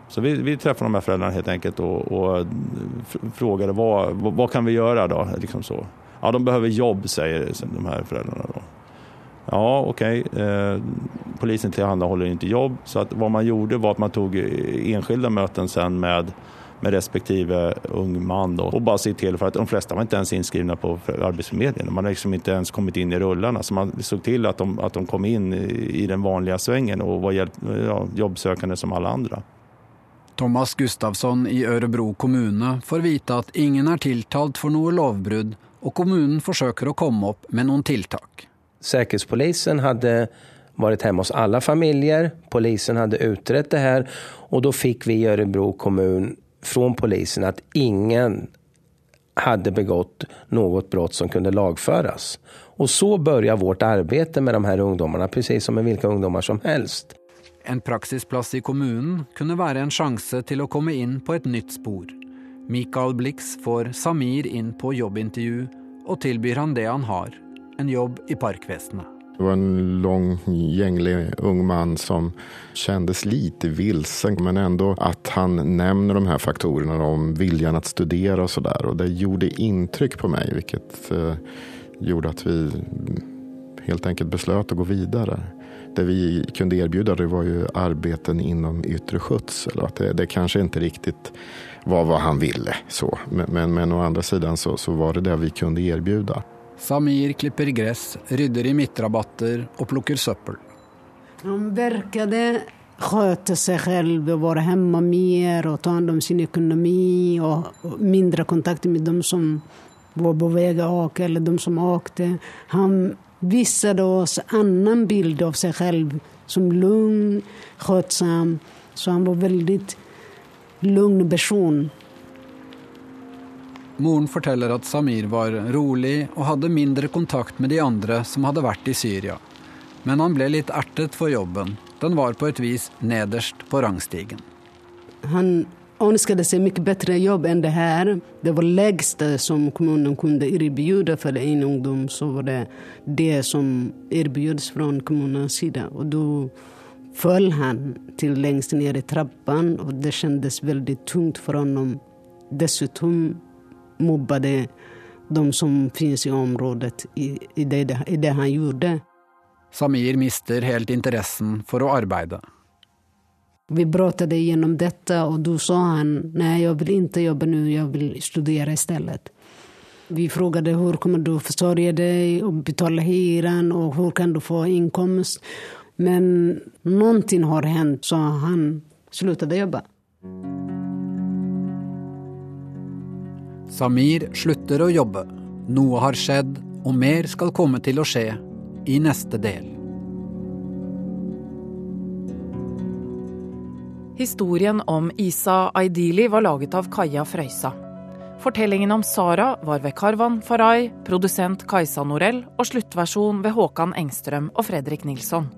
Speaker 27: Så vi, vi treffer de her foreldrene helt enkelt og, og spør hva, vad kan vi gjøre. da? Liksom så. Ja, de behøver jobb sier de her foreldrene. da. Ja, okej. Eh, polisen tillhandahåller inte jobb. Så att vad man gjorde var att man tog enskilde enskilda möten sen med, med respektive ung man då, och bara se till för att de flesta var inte ens inskrivna på Arbetsförmedlingen. Man har liksom inte ens kommit in i rullarna. Så man såg till att de, att de kom in i, den vanliga svängen och var hjälp, ja, jobbsökande som alla andra.
Speaker 5: Thomas Gustavsson i Ørebro kommune får vite at ingen er tiltalt for noe lovbrudd, og kommunen forsøker å komme opp med noen tiltak.
Speaker 29: Sikkerhetspolisen hadde vært hjemme hos alle familier. Polisen hadde utrett det her. Og da fikk vi i Ørebro kommun fra polisen at ingen hadde begått noe brott som kunne lagføres. Og så begynte vårt arbeid med de her ungdommene, akkurat som med hvilke ungdommer som helst.
Speaker 5: En praksisplass i kommunen kunne være en sjanse til å komme inn på et nytt spor. Mikael Blix får Samir inn på jobbintervju, og tilbyr han det han har, en jobb i parkvesenet.
Speaker 32: Det var en lång, gänglig ung man som kändes lite vilsen, men ändå att han nämner de här faktorerna om viljan att studera och sådär. Och det gjorde intryck på mig, vilket eh, gjorde att vi helt enkelt beslöt att gå vidare. Det vi kunde erbjuda var ju arbeten inom yttre skjøtsel. Det, det kanske inte riktigt var vad han ville. Så. Men, men, men å andra sidan så, så var det det vi kunde erbjuda.
Speaker 5: Samir klipper gress, rydder i midtrabatter og plukker søppel.
Speaker 26: Han verkade sköta seg selv och vara hemma mer och ta hand om sin økonomi og mindre kontakt med de som var på väg att åka eller de som åkte. Han visade oss annan bild av seg selv som lugn, skötsam. Så han var veldig lugn person.
Speaker 5: Moren forteller at Samir var rolig og hadde mindre kontakt med de andre som hadde vært i Syria. Men han ble litt ertet for jobben. Den var på et vis nederst på rangstigen.
Speaker 26: Han ønsket seg mye bedre jobb enn det her. Det var lägsta som kommunen kunne erbjuda for en ungdom. Så var det det som tilbys fra kommunens side. Og da föll han till längst ner i trappan och det kändes veldig tungt for honom. Dessutom mobbade de som finnes i området i, i, det, i det han gjorde.
Speaker 5: Samir mister helt interessen for å arbeide.
Speaker 26: Vi pratet gjennom dette, og da sa han nei, jeg vil ikke jobbe nå, jeg vil studere i stedet. Vi frågade hvordan kommer du forsørge deg og betale hyren, og hvor kan du få inkomst. Men noe har hendt, så han sluttet å jobba.
Speaker 5: Samir slutter å jobbe. Noe har skjedd, og mer skal komme til å skje i neste del.
Speaker 33: Historien om Isa Aidili var laget av Kaja Frøysa. Fortellingen om Sara var ved Karvan Farai, produsent Kajsa Norell og sluttversjon ved Håkan Engstrøm og Fredrik Nilsson.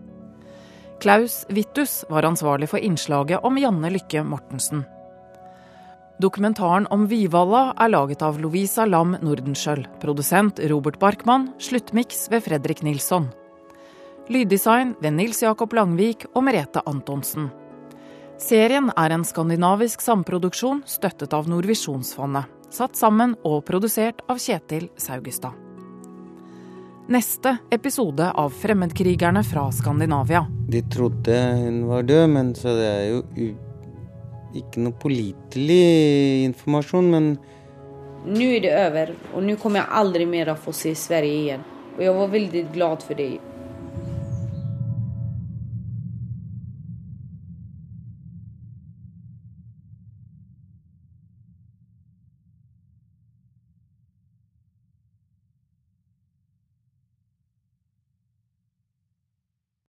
Speaker 33: Klaus Vittus var ansvarlig for innslaget om Janne Lykke Mortensen. Dokumentaren om Vivalla er laget av Lovisa Lam Nordenskjøld, produsent Robert Barkmann, sluttmiks ved Fredrik Nilsson. Lyddesign ved Nils Jakob Langvik og Merete Antonsen. Serien er en skandinavisk samproduksjon støttet av Nordvisjonsfondet. Satt sammen og produsert av Kjetil Saugestad. Neste episode av Fremmedkrigerne fra Skandinavia.
Speaker 34: De trodde hun var død, men så det er jo ikke noe pålitelig informasjon, men
Speaker 4: Nå er det over, og nå kommer jeg aldri mer å få se Sverige igjen. Og jeg var veldig glad for det.